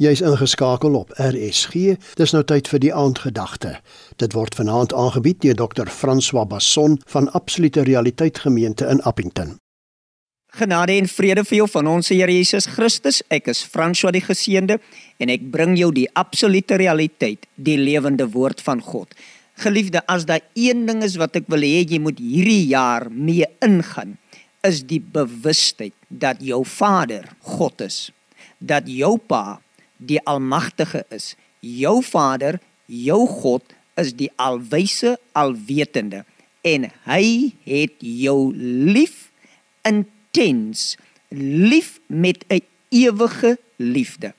Jy's ingeskakel op RSG. Dis nou tyd vir die aandgedagte. Dit word vanaand aangebied deur Dr. François Basson van Absolute Realiteit Gemeente in Appington. Genade en vrede vir jou van ons Here Jesus Christus. Ek is François die Geseënde en ek bring jou die absolute realiteit, die lewende woord van God. Geliefde, as daar een ding is wat ek wil hê jy moet hierdie jaar mee ingaan, is die bewustheid dat jou Vader God is. Dat jou Pa die almagtige is. Jou Vader, jou God is die alwyse, alwetende en hy het jou lief intens, lief met 'n ewige liefde.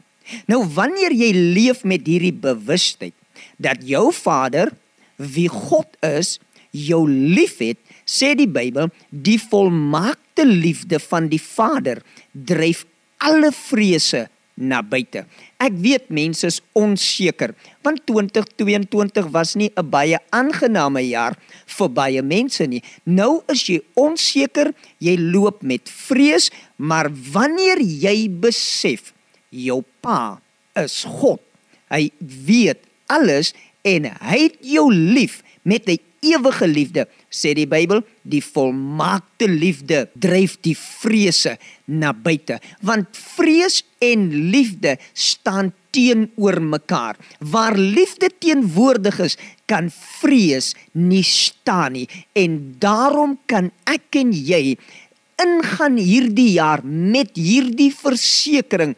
Nou wanneer jy leef met hierdie bewustheid dat jou Vader wie God is, jou liefhet, sê die Bybel, die volmaakte liefde van die Vader dryf alle vrese na buite. Ek weet mense is onseker want 2022 was nie 'n baie aangename jaar vir baie mense nie. Nou is jy onseker, jy loop met vrees, maar wanneer jy besef jou pa is God. Hy weet alles en hy het jou lief met 'n ewige liefde, sê die Bybel, die volmaakte liefde dryf die vrese na buite, want vrees en liefde staan teenoor mekaar. Waar liefde teenwoordig is, kan vrees nie staan nie en daarom kan ek en jy ingaan hierdie jaar met hierdie versekering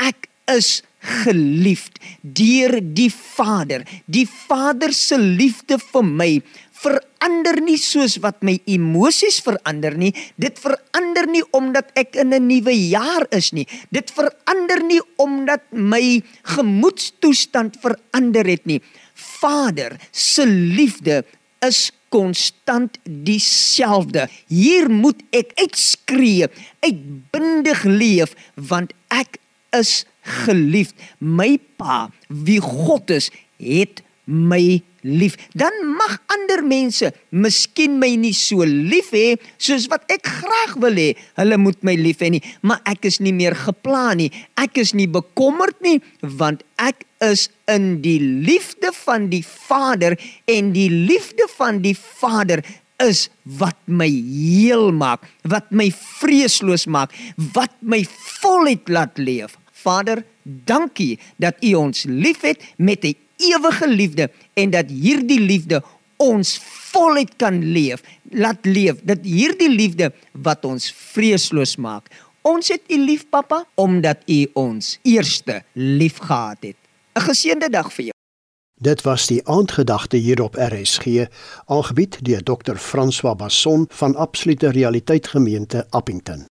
ek is geliefd deur die Vader. Die Vader se liefde vir my verander nie soos wat my emosies verander nie. Dit verander nie omdat ek in 'n nuwe jaar is nie. Dit verander nie omdat my gemoedstoestand verander het nie. Vader se liefde is konstant dieselfde. Hier moet ek uitskree, uitbundig leef want ek is geliefd. My pa, wie God is, het my lief. Dan mag ander mense miskien my nie so lief hê soos wat ek graag wil hê. Hulle moet my lief hê nie, maar ek is nie meer geplan nie. Ek is nie bekommerd nie want ek is in die liefde van die Vader en die liefde van die Vader is wat my heel maak, wat my vreesloos maak, wat my voluit laat leef. Vader, dankie dat U ons liefhet met 'n ewige liefde en dat hierdie liefde ons voluit kan leef. Laat leef dat hierdie liefde wat ons vreesloos maak. Ons het U lief, Pappa, omdat U ons eerste liefgehad het. 'n Geseënde dag vir jou. Dit was die aandgedagte hier op RSG, aangebied deur Dr. François Basson van Absolute Realiteit Gemeente Appington.